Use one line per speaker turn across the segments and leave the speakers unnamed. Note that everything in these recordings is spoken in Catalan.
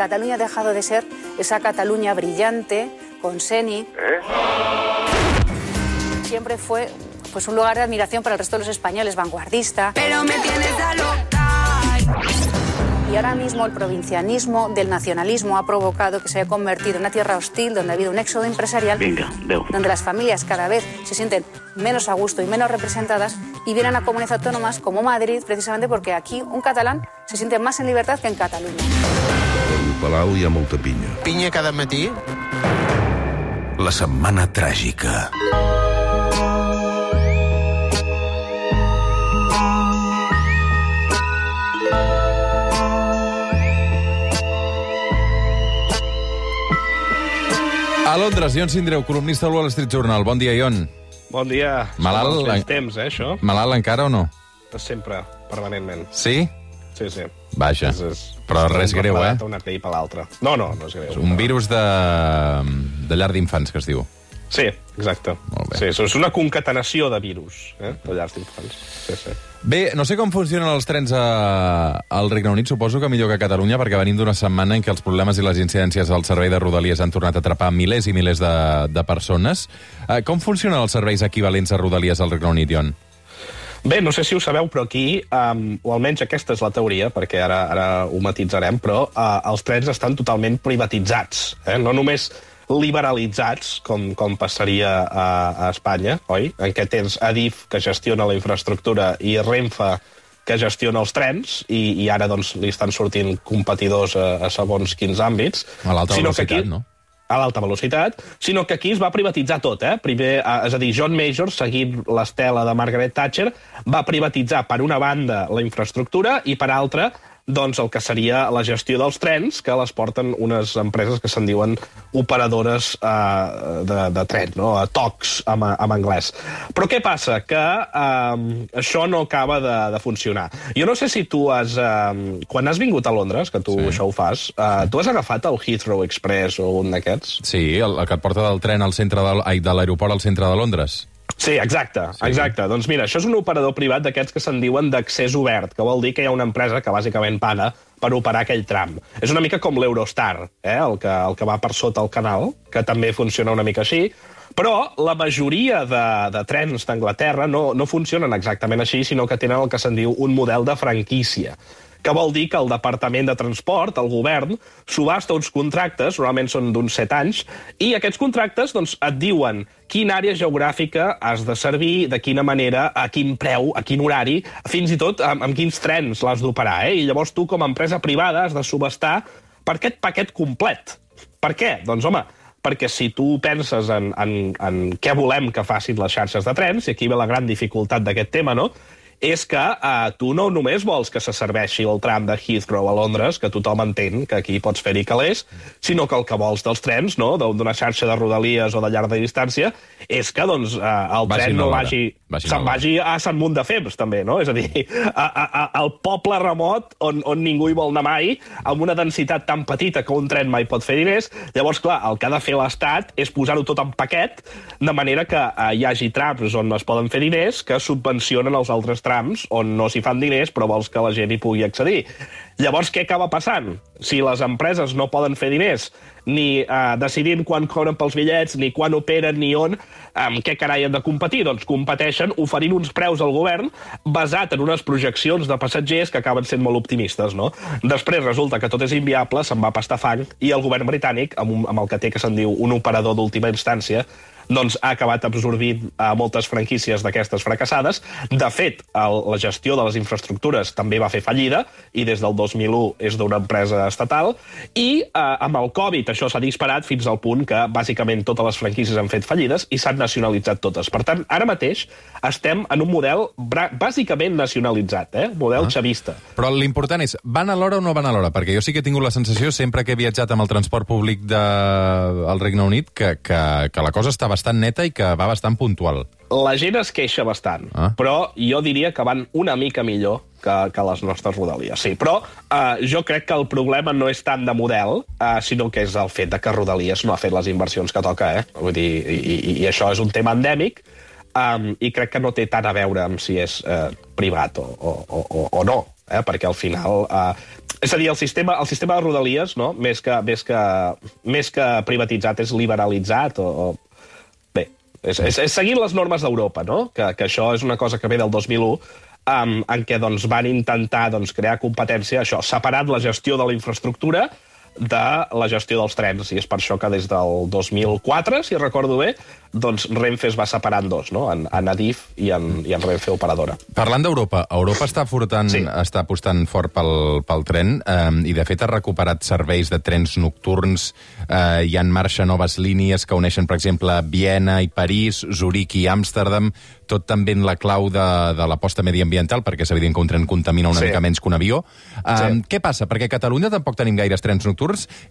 Cataluña ha dejado de ser esa Cataluña brillante, con Seni. Siempre fue pues, un lugar de admiración para el resto de los españoles, vanguardista.
Pero me tienes a loca.
Y ahora mismo el provincianismo del nacionalismo ha provocado que se haya convertido en una tierra hostil donde ha habido un éxodo empresarial,
Vinga, adéu.
donde las familias cada vez se sienten menos a gusto y menos representadas y vienen a comunidades autónomas como Madrid precisamente porque aquí un catalán se siente más en libertad que en Cataluña.
Al Palau hi ha molta pinya.
Pinya cada matí?
La setmana tràgica.
A Londres, Ion Sindreu, columnista del Wall Street Journal. Bon dia, Ion.
Bon dia.
Malalt, la-
temps, eh, això?
Malalt encara o no?
Sempre, permanentment.
Sí?
Sí, sí.
Vaja.
És, és,
Però
és
res greu, eh?
Una grip a l'altra. No, no, no és greu.
Un virus de, de llar d'infants, que es diu.
Sí, exacte. Sí, és una concatenació de virus, eh? de llars d'infants. Sí, sí.
Bé, no sé com funcionen els trens a, al Regne Unit, suposo que millor que a Catalunya, perquè venim d'una setmana en què els problemes i les incidències al servei de Rodalies han tornat a atrapar milers i milers de, de persones. Eh, com funcionen els serveis equivalents a Rodalies al Regne Unit, Ion?
Bé, no sé si ho sabeu, però aquí, um, o almenys aquesta és la teoria, perquè ara, ara ho matitzarem, però uh, els trens estan totalment privatitzats. Eh? No només liberalitzats, com, com passaria a, a Espanya, oi? En què tens Adif, que gestiona la infraestructura, i Renfe, que gestiona els trens, i, i ara doncs, li estan sortint competidors a, a segons quins àmbits.
A l'alta
Sinó que
velocitat,
aquí-
no?
A l'alta velocitat, sinó que aquí es va privatitzar tot, eh? Primer, eh, és a dir, John Major, seguint l'estela de Margaret Thatcher, va privatitzar per una banda la infraestructura i per altra doncs el que seria la gestió dels trens, que les porten unes empreses que se'n diuen operadores eh, de, de tren, no? a TOCs en, en anglès. Però què passa? Que eh, això no acaba de, de funcionar. Jo no sé si tu has... Eh, quan has vingut a Londres, que tu
Sí.
això ho fas, eh, tu has agafat el Heathrow Express o un d'aquests?
Sí, el, el que et porta del tren al centre ai, de l'aeroport al centre de Londres.
Sí, exacte, sí. exacte. Doncs mira, això és un operador privat d'aquests que se'n diuen d'accés obert, que vol dir que hi ha una empresa que bàsicament paga per operar aquell tram. És una mica com l'Eurostar, eh? el, que, el que va per sota el canal, que també funciona una mica així, però la majoria de, de trens d'Anglaterra no, no funcionen exactament així, sinó que tenen el que se'n diu un model de franquícia que vol dir que el Departament de Transport, el govern, subhasta uns contractes, normalment són d'uns 7 anys, i aquests contractes doncs, et diuen quina àrea geogràfica has de servir, de quina manera, a quin preu, a quin horari, fins i tot amb, amb quins trens l'has d'operar. Eh? I llavors tu, com a empresa privada, has de subhastar per aquest paquet complet. Per què? Doncs, home, perquè si tu penses en, en, en què volem que facin les xarxes de trens, i aquí ve la gran dificultat d'aquest tema, no?, és que uh, tu no només vols que se serveixi el tram de Heathrow a Londres, que tothom entén que aquí pots fer-hi calés, sinó que el que vols dels trens, no?, d'una xarxa de rodalies o de llarga distància, és que doncs, uh, el
Vagin
tren no vagi...
Vagin
se'n vagi a Sant Munt de Fems, també, no? És a dir, a, a, a, al poble remot on, on ningú hi vol anar mai, amb una densitat tan petita que un tren mai pot fer diners. Llavors, clar, el que ha de fer l'Estat és posar-ho tot en paquet, de manera que eh, hi hagi trams on es poden fer diners que subvencionen els altres trams on no s'hi fan diners, però vols que la gent hi pugui accedir. Llavors, què acaba passant? Si les empreses no poden fer diners, ni eh, decidint quan cobren pels bitllets, ni quan operen, ni on, amb què carai han de competir? Doncs competeixen oferint uns preus al govern basat en unes projeccions de passatgers que acaben sent molt optimistes, no? Després resulta que tot és inviable, se'n va pastar fang, i el govern britànic, amb, un, amb el que té que se'n diu un operador d'última instància, doncs ha acabat absorbint eh, moltes franquícies d'aquestes fracassades. De fet, el, la gestió de les infraestructures també va fer fallida i des del 2001 és d'una empresa estatal i eh, amb el Covid això s'ha disparat fins al punt que bàsicament totes les franquícies han fet fallides i s'han nacionalitzat totes. Per tant, ara mateix estem en un model bàsicament nacionalitzat, eh? model ah. xavista.
Però l'important és, van a l'hora o no van a l'hora? Perquè jo sí que he tingut la sensació, sempre que he viatjat amb el transport públic del de... Regne Unit, que, que, que la cosa està bastant neta i que va bastant puntual.
La gent es queixa bastant,
Ah.
però jo diria que van una mica millor que, que les nostres rodalies. Sí, però eh, jo crec que el problema no és tant de model, eh, sinó que és el fet de que Rodalies no ha fet les inversions que toca, eh? Vull dir, i, i, i això és un tema endèmic, um, i crec que no té tant a veure amb si és eh, privat o, o, o, o no. eh? perquè al final... Eh, és a dir, el sistema, el sistema de Rodalies, no? més, que, més, que, més que privatitzat, és liberalitzat o, o és, és, és seguint les normes d'Europa, no? Que, que això és una cosa que ve del 2001, um, en què doncs, van intentar doncs, crear competència, això, separat la gestió de la infraestructura de la gestió dels trens, i és per això que des del 2004, si recordo bé, doncs Renfe es va separar en dos, no? en, en Adif i en, i en Renfe Operadora.
Parlant d'Europa, Europa està, fortant,
Sí.
està apostant fort pel, pel tren eh, i, de fet, ha recuperat serveis de trens nocturns. Eh, hi ha en marxa noves línies que uneixen, per exemple, Viena i París, Zuric i Amsterdam, tot també en la clau de, de l'aposta mediambiental, perquè és evident que un tren contamina una
Sí.
mica menys que un avió. Eh,
Sí.
Què passa? Perquè a Catalunya tampoc tenim gaires trens nocturns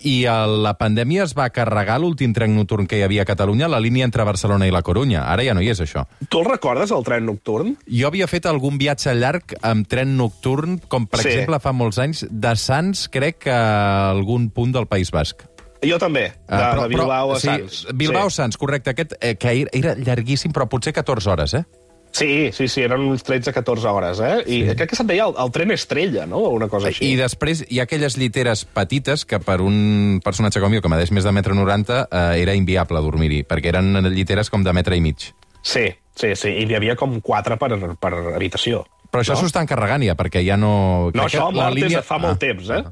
i a la pandèmia es va carregar l'últim tren nocturn que hi havia a Catalunya, la línia entre Barcelona i la Corunya. Ara ja no hi és, això.
Tu el recordes, el tren nocturn?
Jo havia fet algun viatge llarg amb tren nocturn, com per
Sí.
exemple fa molts anys, de Sants, crec, a algun punt del País Basc.
Jo també, de,
Ah,
de Bilbao a
sí,
Sants. Sí.
Sants, correcte. Aquest, eh, que era llarguíssim, però potser 14 hores, eh?
Sí, sí, sí, eren uns 13-14 hores, eh? I sí. crec que se'n deia el, el tren estrella, no? Una cosa així.
I després hi ha aquelles lliteres petites que per un personatge com jo, que medeix més de metre 90, eh, era inviable dormir-hi, perquè eren lliteres com de metre i mig.
Sí, sí, sí, i n'hi havia com quatre per, per habitació.
Però això
no?
s'ho estan carregant ja, perquè ja no...
No,
crec
això
la
mort de fa molt
Ah.
temps, eh?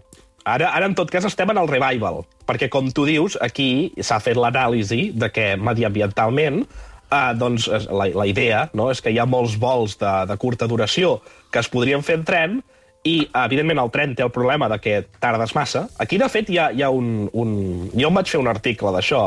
Ara, ara, en tot cas, estem en el revival, perquè, com tu dius, aquí s'ha fet l'anàlisi de que, mediambientalment, eh, doncs, la, la idea no, és que hi ha molts vols de, de curta duració que es podrien fer en tren i, evidentment, el tren té el problema de que tardes massa. Aquí, de fet, hi ha, hi ha un, un... Jo em vaig fer un article d'això,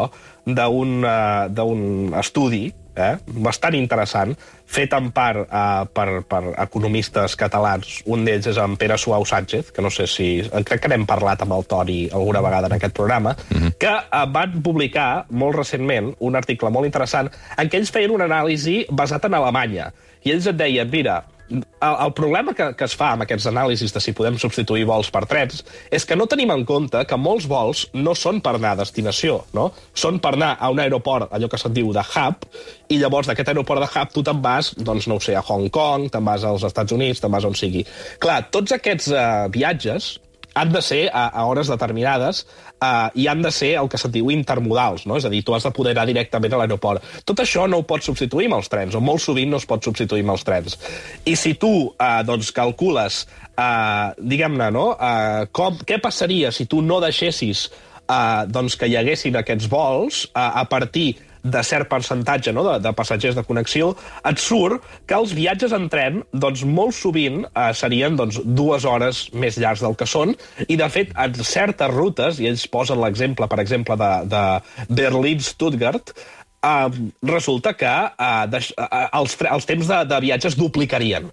d'un uh, estudi eh, bastant interessant, fet en part uh, per, per economistes catalans. Un d'ells és en Pere Suau Sánchez, que no sé si... Crec que n'hem parlat amb el Tori alguna vegada en aquest programa, que uh, van publicar molt recentment un article molt interessant en què ells feien una anàlisi basat en Alemanya. I ells et deien, mira, el, el problema que, que es fa amb aquests anàlisis de si podem substituir vols per trens és que no tenim en compte que molts vols no són per anar a destinació, no? Són per anar a un aeroport, allò que se'n diu de hub, i llavors d'aquest aeroport de hub tu te'n vas, doncs no ho sé, a Hong Kong, te'n vas als Estats Units, te'n vas on sigui. Clar, tots aquests uh, viatges han de ser a, a hores determinades uh, i han de ser el que se'n diu intermodals, no? és a dir, tu has de poder anar directament a l'aeroport. Tot això no ho pots substituir amb els trens, o molt sovint no es pot substituir amb els trens. I si tu uh, doncs, calcules, uh, diguem-ne, no? uh, com, què passaria si tu no deixessis uh, doncs, que hi haguessin aquests vols uh, a partir de cert percentatge no, de, de passatgers de connexió, et surt que els viatges en tren doncs, molt sovint eh, serien doncs, dues hores més llargs del que són, i de fet, en certes rutes, i ells posen l'exemple, per exemple, de, de Berlín-Stuttgart, eh, resulta que eh, de, eh, els, els temps de, de viatge es duplicarien.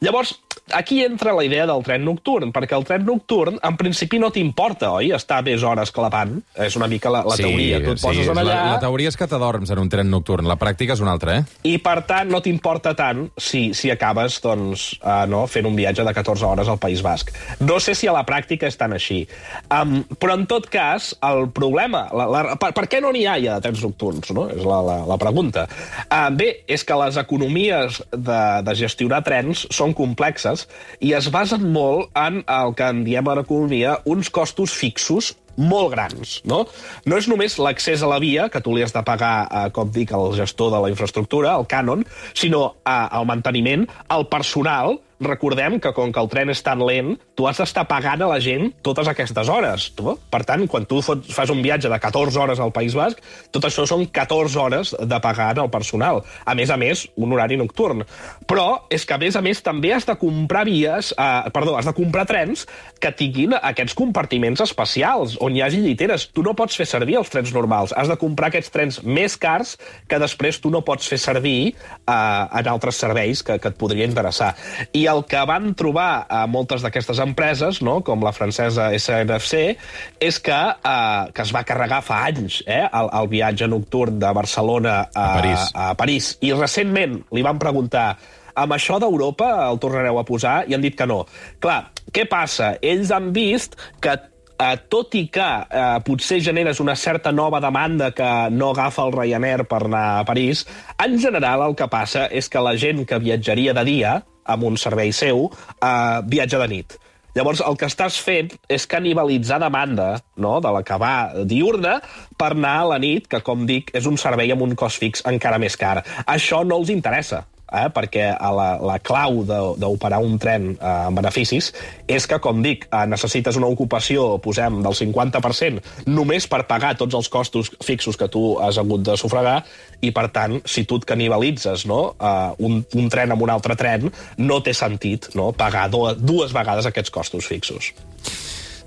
Llavors, aquí entra la idea del tren nocturn, perquè el tren nocturn, en principi, no t'importa, oi? Estar més hores clavant. És una mica la, la teoria. Tu et poses
sí,
allà...
La, la teoria és que t'adorms en un tren nocturn, la pràctica és una altra, eh?
I, per tant, no t'importa tant si, si acabes doncs, uh, no, fent un viatge de 14 hores al País Basc. No sé si a la pràctica és tan així. Um, però, en tot cas, el problema... La, la, per, per què no n'hi ha ja de trens nocturns? No? És la, la, la pregunta. Uh, bé, és que les economies de, de gestionar trens són complexes i es basen molt en el que en diem a l'economia uns costos fixos molt grans, no? No és només l'accés a la via, que tu li has de pagar, eh, com dic, al gestor de la infraestructura, el cànon, sinó eh, el manteniment, el personal, recordem que com que el tren és tan lent, tu has d'estar pagant a la gent totes aquestes hores. Tu? Per tant, quan tu fot- fas un viatge de 14 hores al País Basc, tot això són 14 hores de pagar al personal. A més a més, un horari nocturn. Però és que, a més a més, també has de comprar vies, eh, perdó, has de comprar trens que tinguin aquests compartiments especials, on hi hagi lliteres. Tu no pots fer servir els trens normals. Has de comprar aquests trens més cars que després tu no pots fer servir eh, en altres serveis que, que et podria interessar. I el que van trobar a moltes d'aquestes empreses, no, com la francesa SNFC, és que, eh, que es va carregar fa anys eh, el, el viatge nocturn de Barcelona a,
A París.
a París. I recentment li van preguntar amb això d'Europa el tornareu a posar? I han dit que no. Clar, què passa? Ells han vist que eh, tot i que eh, potser generes una certa nova demanda que no agafa el Ryanair per anar a París, en general el que passa és que la gent que viatjaria de dia amb un servei seu, uh, viatja de nit. Llavors, el que estàs fent és canibalitzar demanda no? de la que va diurna per anar a la nit, que, com dic, és un servei amb un cost fix encara més car. Això no els interessa eh, perquè la, la clau d'operar un tren eh, amb beneficis és que, com dic, eh, necessites una ocupació, posem, del 50% només per pagar tots els costos fixos que tu has hagut de sufragar i, per tant, si tu et canibalitzes no, eh, un, un tren amb un altre tren, no té sentit no, pagar dues, dues vegades aquests costos fixos.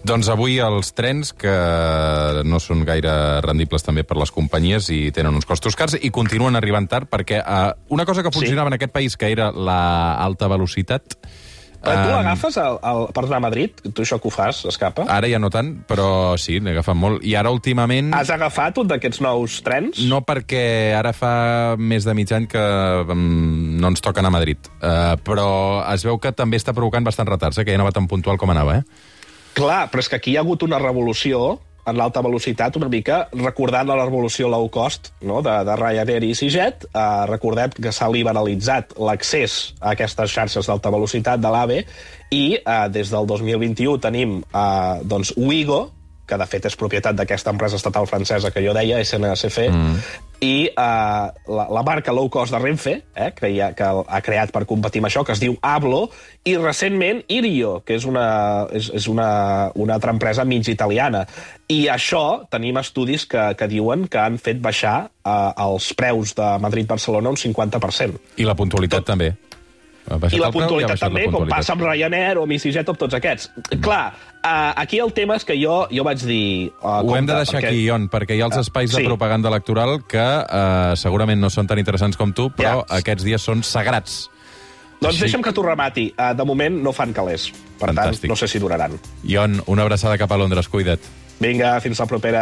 Doncs avui els trens, que no són gaire rendibles també per les companyies i tenen uns costos cars, i continuen arribant tard perquè uh, una cosa que funcionava sí. en aquest país, que era la alta velocitat...
Però tu l'agafes el, el, per anar a Madrid? Tu això que ho fas, escapa?
Ara ja no tant, però sí, n'he agafat molt. I ara últimament...
Has agafat un d'aquests nous trens?
No, perquè ara fa més de mig any que um, no ens toca anar a Madrid. Uh, però es veu que també està provocant bastant retards, eh, que ja no va tan puntual com anava, eh?
Clar, però és que aquí hi ha hagut una revolució en l'alta velocitat una mica, recordant la revolució low cost no? de, de Ryanair i EasyJet. Uh, recordem que s'ha liberalitzat l'accés a aquestes xarxes d'alta velocitat de l'AVE i uh, des del 2021 tenim uh, doncs, Wigo, que de fet és propietat d'aquesta empresa estatal francesa que jo deia, SNCF, mm. i uh, la, la marca low cost de Renfe, eh, que, ha, que ha creat per competir amb això, que es diu Ablo, i recentment Irio, que és una, és, és una, una altra empresa mig italiana. I això tenim estudis que, que diuen que han fet baixar uh, els preus de Madrid-Barcelona un 50%.
I la puntualitat Tot... també.
I la puntualitat també, la puntualitat. com passa amb Ryanair o amb EasyJet o tots aquests. Mm. Clar, uh, aquí el tema és que jo, jo vaig dir...
Uh, Ho compte, hem de deixar perquè... aquí, Ion, perquè hi ha els espais uh, sí. de propaganda electoral que uh, segurament no són tan interessants com tu, però ja. aquests dies són sagrats.
Doncs Així... deixa'm que t'ho remati. Uh, de moment no fan calés. Per Fantàstic. tant, no sé si duraran.
Ion, una abraçada cap a Londres. Cuida't.
Vinga, fins la propera.